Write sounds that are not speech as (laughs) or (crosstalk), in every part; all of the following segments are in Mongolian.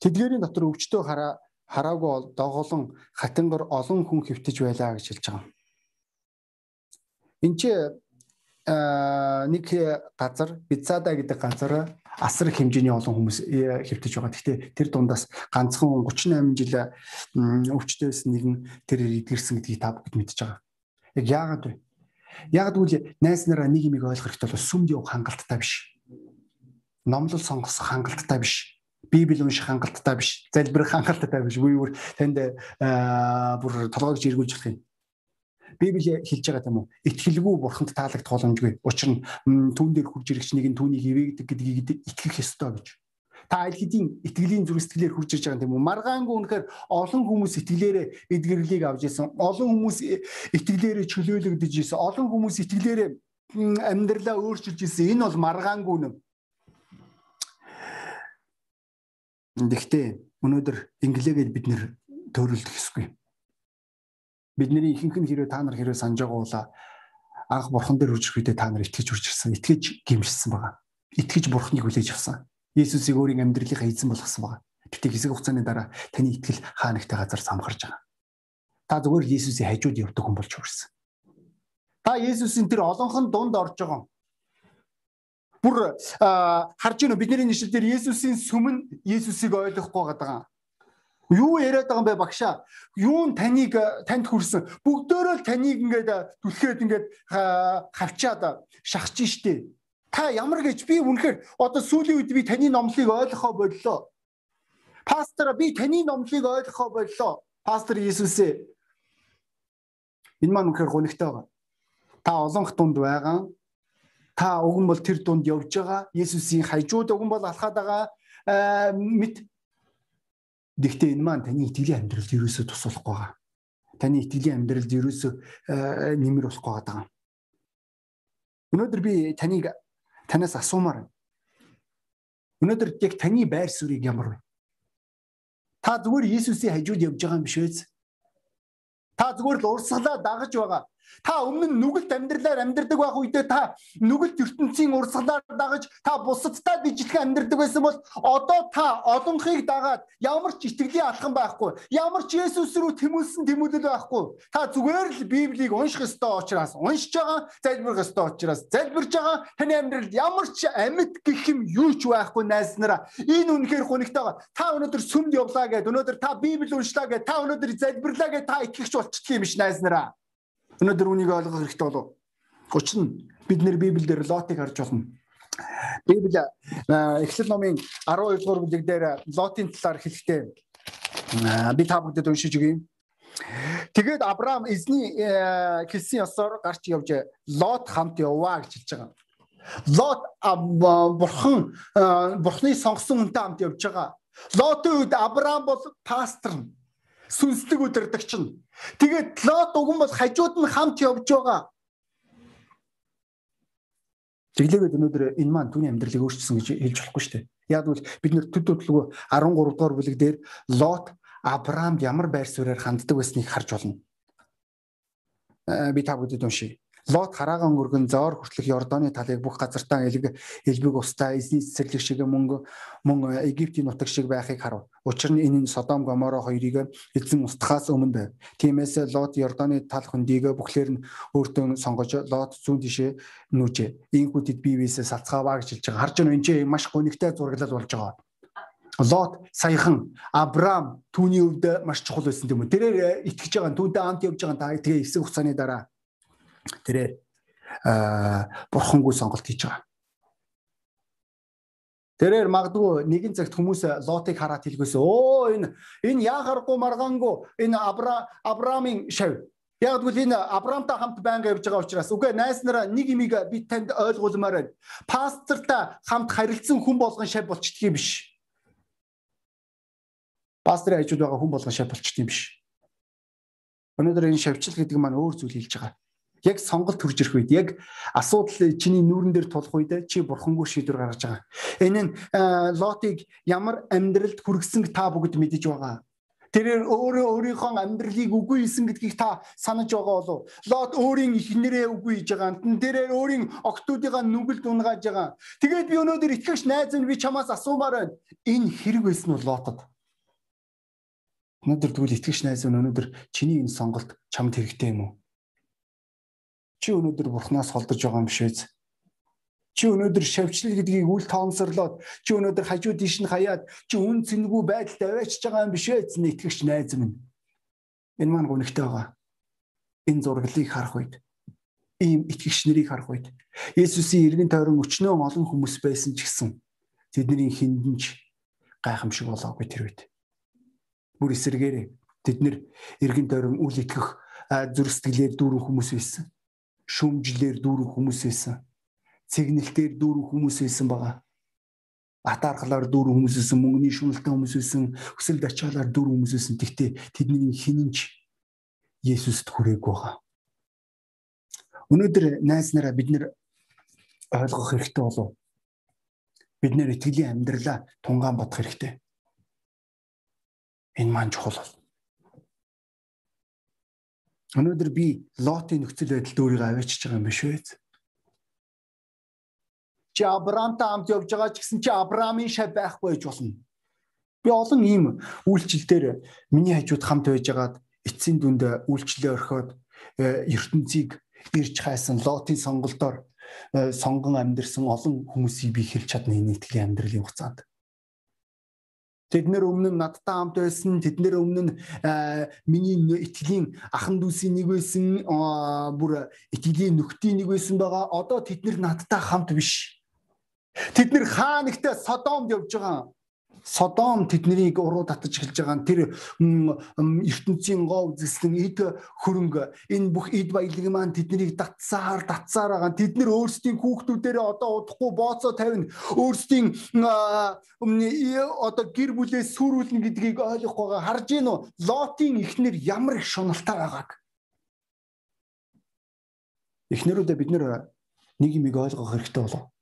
Тэдгээрийн дотор өвчтөө хараа хараагүй доголон хатангар олон хүн хөвтөж байлаа гэж хэлж байгаа. Энд чи нэг газар Бицада гэдэг газар асар хэмжээний олон хүмүүс э, хэвтэж байгаа. Гэхдээ тэр дундаас ганцхан 38 жил өвчтөөс нэгэн тэр эдгэрсэн гэдгийг та бүгд мэдж байгаа. Яг яагаад вэ? Яг тэгвэл найс нараа нэг юмыг ойлгох хэрэгтэй бол сүмд явах хангалттай биш. Номлол сонгох хангалттай биш. Библи унших хангалттай биш. Залбирах хангалттай биш. Үгүй бүр танд бүр толгойг жиргүүлж болох юм. Библи хэлж байгаа юм уу? Итгэлгүй бурханд таалагдах боломжгүй. Учир нь түүн дээр хурж ирэгч нэг нь түүнийг ивэгдэг гэдгийг итгэх ёстой гэж. Та аль хэдийн итгэлийн зүрх сэтгэлээр хурж ирж байгаа юм уу? Маргаангүй үнэхээр олон хүмүүс итгэлээрээ эдгэрлийг авч исэн. Олон хүмүүс итгэлээрээ чөлөөлөгдөж исэн. Олон хүмүүс итгэлээрээ амьдралаа өөрчилж исэн. Энэ бол маргаангүй юм. Гэхдээ өнөөдөр инглигээд бид нэр төрөлдөх ёсгүй бидний ихэнх нь хэрвээ та нар хэрвээ санаж байгаа бол анх бурхан дээр үржих үедээ та нар итгэж үржирсэн, итгэж гимшсэн байгаа. Итгэж бурханыг хүлээж авсан. Есүсийг өөрийн амьдралынхаа эзэн болгосон байгаа. Тэгтээ хэсэг хугацааны дараа таны итгэл хаа нэгтэй газар самхарж байгаа. Та зүгээр Есүсийн хажууд явдаг хүн болж хүрсэн. Та Есүсийн тэр олонхон дунд орж байгаа бүр харж байна бидний нэшил дээр Есүсийн сүмэн Есүсийг ойлгохгүй байгаа. Юу яриад байгаа юм бэ багшаа? Юу нь таныг танд хүрсэн? Бүгдөө л таныг ингээд түлхээд ингээд хавчаад шахаж штэ. Та ямар гэж би үнэхээр одоо сүүлийн үед би таны номлыг ойлгохоо боллоо. Пастор би таны номлыг ойлгохоо боллоо. Пастор Иесусээ. Энэ маань үнэхээр гонигтай байгаа. Та олонх дунд байгаа. Та уган бол тэр дунд явж байгаа. Иесусийн хажууд уган бол алхаад байгаа мэд Гэхдээ энэ маань таны итгэлийн амьдралд ерөөсөө тусалахгүй байгаа. Таны итгэлийн амьдралд ерөөсөө э, нэмэр болохгүй байгаа. Өнөөдөр би таныг танаас асуумаар. Өнөөдөр яг таны байр суурийг ямар вэ? Та зүгээр Иесусийн хажууд явж байгаа юм биш үү? Та зүгээр л урсгалаа дагаж байгаа. Та өмнө нь нүгэлт амьдралаар амьдардаг байх үедээ та нүгэлт ертөнцийн урсгалаар дагаж та бусадтай дижилхэн амьдардаг байсан бол одоо та олонхыг дагаад ямар ч итгэлийн алхам байхгүй, ямар ч Есүс рүү тэмүүлсэн тэмүүлэл байхгүй. Та зүгээр л Библийг унших ёстой учраас уншиж байгаа, залбирх ёстой учраас залбирж байгаа. Таны амьдралд ямар ч амьд гэх юм юу ч байхгүй найз нараа. Энэ үнэхээр хунигтай байгаа. Та өнөөдөр сүмд явлаа гэдэг, өнөөдөр та Библи уншлаа гэдэг, та өнөөдөр залбирлаа гэдэг та итгэгч болчихчих юм биш найз нараа. Өнөөдөр үнийг ойлгох хэрэгтэй болов. Учир нь бид нэр Библиэлд Лотыг харж болно. Библи Эхлэл номын 12 дугаар бүлэг дээр Лотын талаар хэлэхдээ би та бүдэд уншиж өгье. Тэгээд Авраам эзний хэлсэн ёсоор гарч явж Лот хамт яваа гэж хэлж байгаа. Лот бурхан бурхны сонгосон хүнтэй хамт явж байгаа. Лотын үед Авраам бол пастор сүнслэг удирдагч нь. Тэгээд Лот уган бол хажууд нь хамт явж байгаа. Тэглээгээд өнөөдөр энэ маань түүний амьдралыг өөрчилсөн гэж хэлж болохгүй шүү дээ. Яг бол бид нэр төд төдлөгөө 13 дугаар бүлэг дээр Лот Авраамд ямар байр суурьаар ханддаг байсныг харж болно. Э, би та бүдэд уншия. Лот хараагаан өргөн зоор хүртэлх Йордоны талыг бүх газартаа элэг элбэг устаа эзний цэцэрлэг шиг мөнгө мөн Египтийн нутаг шиг байхыг харав. Учир нь энэ нь Содом Гоморо хоёрыг эзэн устгахаас өмнө байв. Тиймээс Лот Йордоны тал хөндийг бүхлээр нь өөртөө сонгож Лот зүүн тишээ нүүжээ. Ийхүү тэд бие биесээ салцгааваа гэж хэлж байгаа. Харж байна энэ чинь маш гонигтай зураглал болж байгаа. Лот саяхан Авраам түүний өвд маш чухал байсан юм. Тэрээр итгэж байгаа түүнтэй амт явж байгаа та тэгээ эсэг хугацааны дараа тэрээр бурхангүй сонголт хийж байгаа. Тэрээр магадгүй нэгэн цагт хүмүүс лотыг хараад хэлгөөсөө оо энэ энэ яахаргүй маргаангүй энэ Абра Авраамын шав. Яг тэгвэл энэ Авраамтай хамт байнга явж байгаа учраас үгүй найс нараа нэг имийг би танд ойлгуулмаар байна. Пастортай хамт харилцсан хүн болгон шав болчдгийг биш. Пасторын хажууд байгаа хүн болгон шав болчдгийг биш. Өнөөдөр энэ шавчил гэдэг маань өөр зүйл хэлж байгаа яг сонголт төрж ирэх үед яг асуудал чиний нүүрэн дээр тулах үед чи бурхангүй шийдвэр гаргаж байгаа. Энэ нь лотыг ямар амьдралд хүргэсэн та бүгд мэдэж байгаа. тэрээр өөрөө өөрийнхөө амьдралыг үгүй хийсэн гэдгийг та санаж байгаа болов. Лот өөрийн эхнэрээ үгүй хийж байгаа. Тэрээр өөрийн октоодынхаа нүгэл дунгааж байгаа. Тэгээд би өнөөдөр итгэгч найз минь би чамаас асуумаар байна. Энэ хэрэг байсан уу Лотод? Өнөөдөр тэгвэл итгэгч найз минь өнөөдөр чиний энэ сонголт чамд хэрэгтэй юм уу? Чи өнөөдөр бурхнаас холдож байгаа юм үү? Чи өнөөдөр шавьчлал гэдгийг үл тоомсорлоод чи өнөөдөр хажуу тийш нь хаяад чи үн цэнгүй байдалд аваачж байгаа юм биш ээ зэн итгэгч найз минь. Энэ маань гонхтой байгаа. Энэ зураглыг харах үед ийм итгэгч нарыг харах үед Есүсийн эргэн тойрон өчнөө олон хүмүүс байсан ч гэсэн тэдний хиндэнч гайхамшиг болоогүй тэр үед. Бүр эсэргээрээ тэд нэр эргэн тойрон үл итгэх зүрх сэтгэлээр дүүрэн хүмүүс байсан. Шүмжлэр дүүрэн хүмүүс байсан цэгнэлтээр дүүрэн хүмүүс байсан байгаа. Атаархлаар дүүрэн хүмүүс байсан, мөнгөний шүнэлтэн хүмүүс байсан, хүсэл дачаалаар дүүрэн хүмүүс байсан. Тэгтээ тэдний хинэнч Есүст хүрээгүй байгаа. Өнөөдөр найз нараа бид нэр ойлгох хэрэгтэй болов. Бид нэр итгэлийн амьдралаа тунгаан бодох хэрэгтэй. Энэ маань чухал бол. Өнөөдөр би лотын нөхцөл байдалд өөрийгөө аваачиж байгаа юм биш үү? Чи Авраамтай хамт явж байгаа ч гэсэн чи Авраамын шав байхгүй гэж болно. Би олон ийм үйлчлэлээр миний хажууд хамт байж байгаад эцсийн дүнд үйлчлэлээ орхиод э, ертөнцийг ирж хайсан лотын сонголтоор э, сонгон амьдэрсэн олон хүмүүсийг би хэлж чадна энэ итгэлийн амьдралын хугацаанд. Тэд нэр өмнө нь надтай хамт байсан, тэд нэр өмнө нь э, миний итгэлийн ахан дүүсийн нэг байсан, бүр итгэлийн нөхдийн нэг байсан байгаа. Одоо тэд нэр надтай хамт биш. Тэд нэр хаа нэгтээ Содомд явж байгаа. Содом тэднийг уруу татаж эхэлж байгаа нь тэр ертөнцийн гоо үзэсгэлэн эд хөрөнгө энэ бүх эд баялаг маань тэднийг татсаар татсаар байгаа. Тэд нэр өөрсдийн хүүхдүүдээрээ одоо удахгүй бооцоо тавина. Өөрсдийн одоо гэр бүлээ сүрүүлнэ гэдгийг ойлгох байгаа. Харж гин үү? Лотын эхнэр ямар их шуналтай байгааг. Эхнэрүүдээ бид нэг юм ойлгох хэрэгтэй болов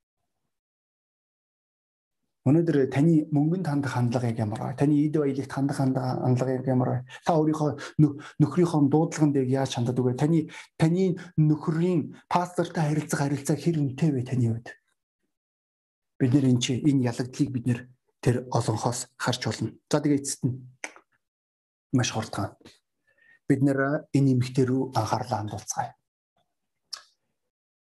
Өнөөдөр таны мөнгөнд хандах хандлага яг ямар вэ? Таны эд баялагт хандах хандлага яг ямар вэ? Та өөрийнхөө нөхрийнхөө дуудлаганд яг яаж ханддаг вэ? Таны таны нөхрийн пастортай харилцах харилцаа хэр үнэтэй вэ таны хувьд? Бид нэр энэ чи энэ ялагдлыг бид нэр тэр олонхоос харж болно. За тэгээ эцэст нь маш хурдхан. Бид нэр энэ эмгтэр рүү анхаарлаа хандуулцгаая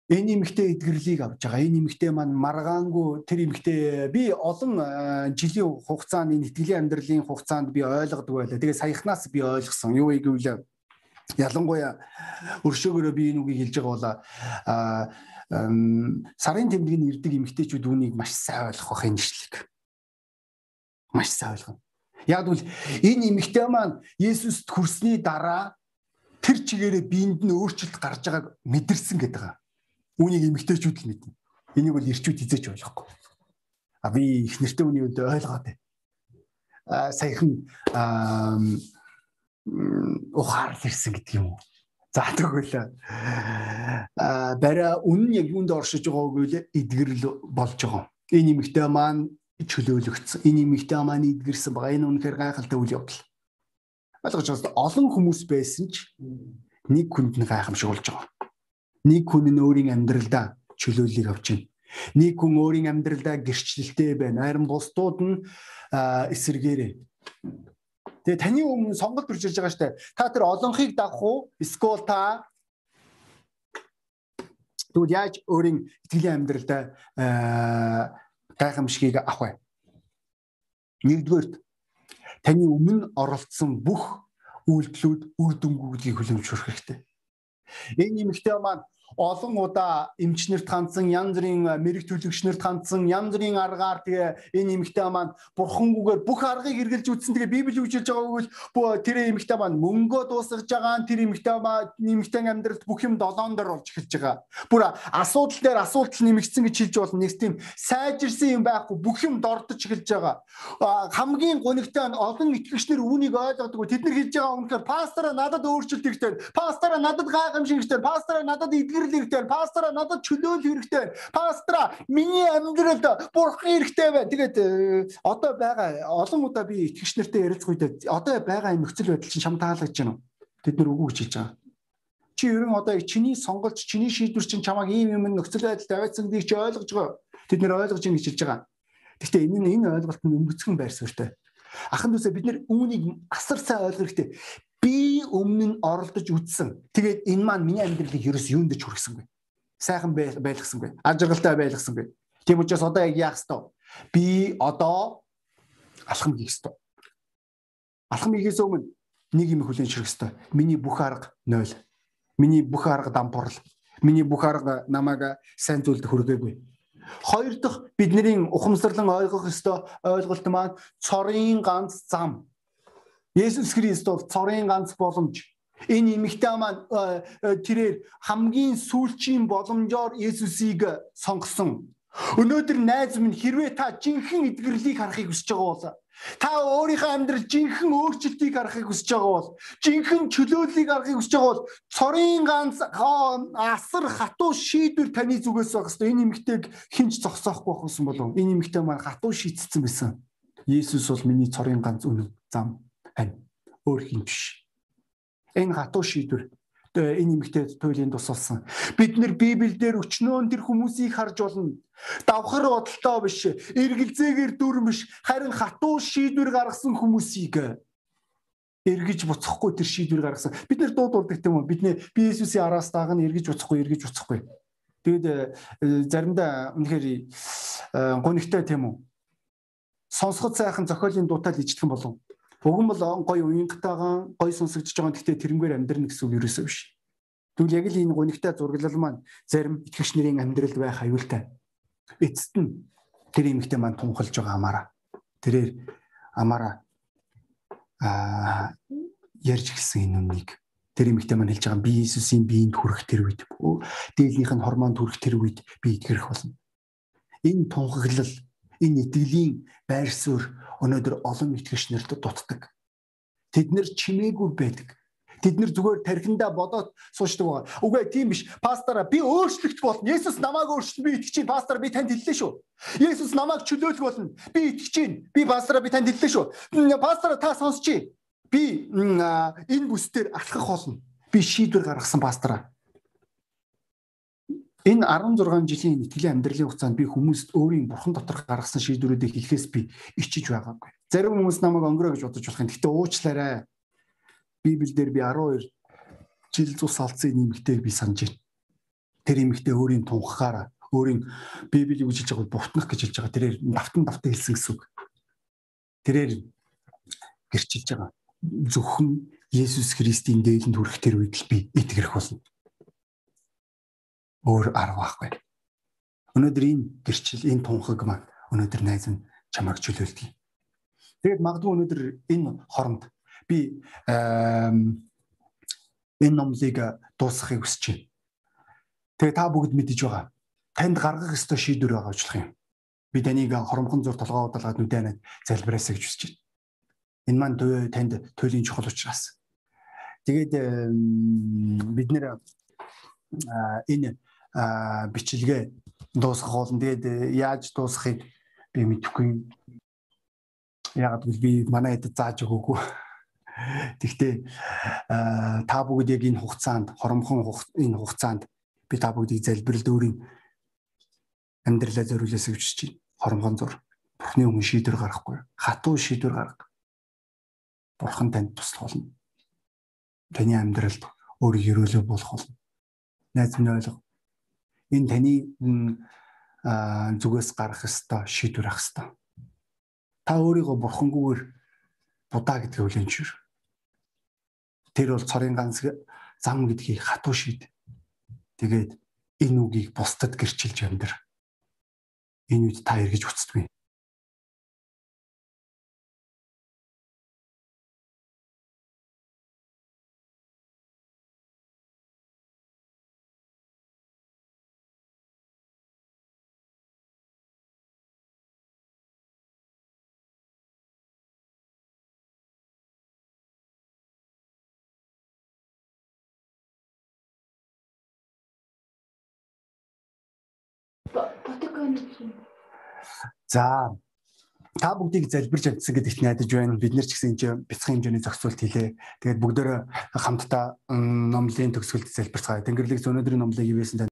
энэ эмэгтэй эдгэрлийг авж байгаа. Энэ эмэгтэй маань маргаангүй тэр эмэгтэй би олон жилийн хугацаанд энэ итгэлийн амьдралын хугацаанд би ойлгодог байлаа. Тэгээ саяхнаас би ойлгосон. Юу гэвэл ялангуяа өршөөгөөрөө би энэ үгийг хэлж байгаа бол сарын тэмдгийн ирдэг эмэгтэйчүүд үүнийг маш сайн ойлгох бах энэ ишлэг. Маш сайн ойлгоно. Яг бол энэ эмэгтэй маань Есүст хүрсний дараа тэр чигээрээ биед нь өөрчлөлт гарч байгааг мэдэрсэн гэдэг байгаа Үүнийг эмгтээчүүд л мэднэ. Энийг бол ирчүүд хизээч ойлгохгүй. А би их нэртэй үний үдэ ойлгоод байна. А саяхан ухаар ирсэн гэдэг юм уу? За тэгвэл а барай үнэн яг юунд оршиж байгааг үйл эдгэрл болж байгаа. Энэ эмэгтэй маань чөлөөлөгдсөн. Энэ эмэгтэй маань эдгэрсэн байгаа. Энэ үнэхээр гайхалтай үйл явдал. Ойлгож байна. Олон хүмүүс байсан ч нэг хүнд нь гайхамшиг болж байгаа. Нэг хүн нь өөрийн амьдралдаа чөлөөллийг авч байна. Нэг хүн өөрийн амьдралдаа гэрчлэлтэй байна. Харин бусдууд нь эсэргээрээ. Тэгээ таны өмнө сонголт төрж ирж байгаа штэ. Та тэр олонхийг дагах уу? Эсвэл та тэгвэл яаж өөрийн итгэлийн амьдралдаа гайхамшигыг авах вэ? Нэгдүгээр таны өмнө оролцсон бүх үйлдэлүүд үр дүнгуудыг хүлэмжшүүлэх хэрэгтэй. Энэ нэмэгтэй маань олон удаа эмчнэрт хандсан янз бүрийн мэрэг төлөгчнэрт хандсан янз бүрийн аргаар тэгээ энэ эмэгтэй маань бурхангүйгээр бүх аргыг эргэлж үтсэн тэгээ библи үжилж байгааг бол тэр эмэгтэй маань мөнгөө дуусгаж байгаа тэр эмэгтэй маань эмэгтэй амьдралд бүх юм долоон дээр болж эхэлж байгаа. Бүр асуудал дээр асуудал нэмэгдсэн гэж хэлж болно. Нэг тийм сайжирсан юм байхгүй бүх юм дордож эхэлж байгаа. Хамгийн гонигтай нь олон итгэгчнэр үүнийг ойлгодог. Тэд нар хэлж байгаа үнэхээр пастораа надад өөрчлөлт хэрэгтэй. Пастораа надад гайхамшиг хэрэгтэй. Пастораа надад итгэл хэрэгтэй байна. Пастора надад чөлөөл хэрэгтэй байна. Пастора миний амьдралд бурхан хэрэгтэй байна. Тэгээд э, одоо байгаа олон удаа би итгэгч нартай ярилцах үед одоо байгаа нөхцөл байдал чинь чам таалагдж байна? Тэд нар үгүй гэж хэлж байгаа. Чи ерөн одоо чиний сонголт, чиний шийдвэр чинь чамайг ийм юм нөхцөл байдал тавиадсан гэдгийг чи ойлгож байгаа. Тэд нар ойлгож байна гэж хэлж байгаа. Гэхдээ энэ нь энэ ойлголт нь өнгөцгөн байр суурьтай. Ахан дүүсээ бид нар үүнийг асар сайн ойлгох хэрэгтэй. Би өмнө нь оролдож үзсэн. Тэгээд энэ маань миний амьдралыг ерөөс юунд ч хүргэсэнгүй. Сайхан байлгасангүй. Ажиглалтай байлгасангүй. Тийм учраас одоо яг яах ёстой? Би одоо алхам хийх ёстой. Алхам хийхээс өмнө нэг юм хүлээн ширэх ёстой. Миний бүх арга 0. Миний бүх арга дампуурл. Миний бүх арга намайг сайн зүйлд хүргээгүй Хоёр дахь бидний ухамсарлан ойлгох ёстой ойлголт маань цорын ганц зам. Есүс Христос цорын ганц боломж. Энэ эмэгтэй маань э, э, тэрээр хамгийн сүүлчийн боломжоор Есүсийг сонгосон. Өнөөдөр найз минь хэрвээ та жинхэнэ эдгэрлийг харахыг хүсэж байгаа бол та өөрийнхөө амьдрал жинхэнэ өөрчлөлтийг харахыг хүсэж байгаа бол жинхэнэ чөлөөллийг харахыг хүсэж байгаа бол цорын ганц асар хатуу шийдвэр таны зүгээс байх хэвээр энэ эмэгтэйг хинч зогсоохгүй байх гэсэн болов энэ эмэгтэй маань хатуу шийдсэн байсан. Есүс бол миний цорын ганц үнэн зам байна. Өөр хин биш. Энэ хатуу шийдвэр энэ эмэгтэй туйлын тус болсон. Бид нэр Библиэлд өчнөөн тэр хүмүүсийг харж болно. Давхар бодолтой биш, эргэлзээгээр дүрм биш, харин хатуу шийдвэр гаргасан хүмүүсийг эргэж буцахгүй тэр шийдвэр гаргасан. Бид нэр дуудулдаг тийм үү? Бидний би Иесусийн араас дааг нь эргэж буцахгүй, эргэж буцахгүй. Тэгэд э, заримдаа үнэхээр э, гонигтай тийм үү? Сонсоход сайхан зохиолын дуутал ижтгэн болов Нь бол гоё уянгатайгаан гоё сонсогдож байгаа. Гэхдээ тэрнгээр амьдрна гэсэн үг ерөөсөө биш. Тэгвэл яг л энэ гонигтай зураглал маань зарим итгэгч нарын амьдралд байх аюултай. Эцэст нь тэр эмэгтэй маань тунхалж байгаа амаараа. Тэрээр амаараа аа ярьж гисэн энэ үннийг тэр эмэгтэй маань хэлж байгаа би Иесусийн биеинд хүрэх тэр үед дээлийнх нь хормонд хүрэх тэр үед би итгэрэх болно. Энэ тунхаглал энэ итгэлийн байр суурь өнөөдөр олон итгэгч нарт дутдаг. Тэд нэр чимээгүй байдаг. Тэд нэр зүгээр тархиндаа бодоод суучдаг байгаа. Үгүй тийм биш. Пастора би өөрчлөгч болно. Есүс намайг өөрчлөн би итгэж чинь. Пастор би танд хэллээ шүү. Есүс намайг чөлөөлөх болно. Би итгэж чинь. Би пастора би танд хэллээ шүү. Пастора та сонсчий. Би энэ бүсдээр алхах болно. Би шийдвэр гаргасан пастора. Энэ 16 жилийн итгэлийн амьдралын хугацаанд би хүмүүст өөрийн бурхан дотор гаргасан шийдвэрүүдийг хэлэхээс би ичиж байгаагүй. Зарим хүмүүс намайг өнгөрөө гэж бодож болох юм. Гэхдээ уучлаарай. Библиэлд би 12 жил цус алдсан нэмэгтэйг би санаж байна. Тэр нэмэгтэй өөрийн тунхаараа өөрийн Библийг үжилж байгааг бутнах гэж хэлж байгаа. Тэрээр давтан давтан хэлсэн гэсэн үг. Тэрээр гэрчилж байгаа. Зөвхөн Есүс Христийн дээлэнд хүрэх тэр үед л би итгэрэх болно өөр арга байхгүй. Өнөөдөр энэ гэрчил, энэ тунхаг маань өнөөдөр найз нь чамайг чөлөөлдөг. Тэгээд магадгүй өнөөдөр энэ хоронд би энэ номлыг дуусгахыг хүсэж байна. Тэгээ та бүгд мэдэж байгаа. Танд гаргах ёстой шийдвэр байгаа уучлах юм. Би таныг хоромхон зур толгоо удалгаад нүдэнэ залбираасаа гэж хүсэж байна. Энэ маань танд туйлын чухал учраас. Тэгээд бид нэр энэ бичлэгээ дуусгах болно. Тэгээд э, яаж дуусгахыг би мэдэхгүй. Яг л би манай хэд зааж өгөөгүй. (laughs) Тэгвэл та бүгд яг энэ хугацаанд хоромхон энэ хугацаанд би та бүгдийг залбиралд өөрийн амьдралаа гэж хүсэж байна. Хоромхон зур. Бурхны өмнө шийдвэр гаргахгүй. Хатуу шийдвэр гарга. Бурхан танд туслах болно. Таны амьдралд өөрийг өрөөлөө болох болно. Найз минь ойлго энэ таны зүгээс гарах ёстой шийдвэр ах ёстой. Та өөрийгөө бурхангүйгээр будаа гэдгийг зөвшөөр. Тэр бол цорын ганц зам гэдгийг хатуу шийд. Тэгээд энэ үгийг бусдад гэрчилж амьдр. Энэ үед та эргэж үцдэггүй. Протокол юм. За та бүгдийг залбирч амтсан гэдэгт найдаж байна. Бид нэр ч гэсэн энэ бяцхан хэмжээний зохицуулт хийлээ. Тэгээд бүгдөө хамтдаа номлын төгсгөлд залбирцгаая. Тэнгэрлэг өнөөдрийн номлыг ивэсэн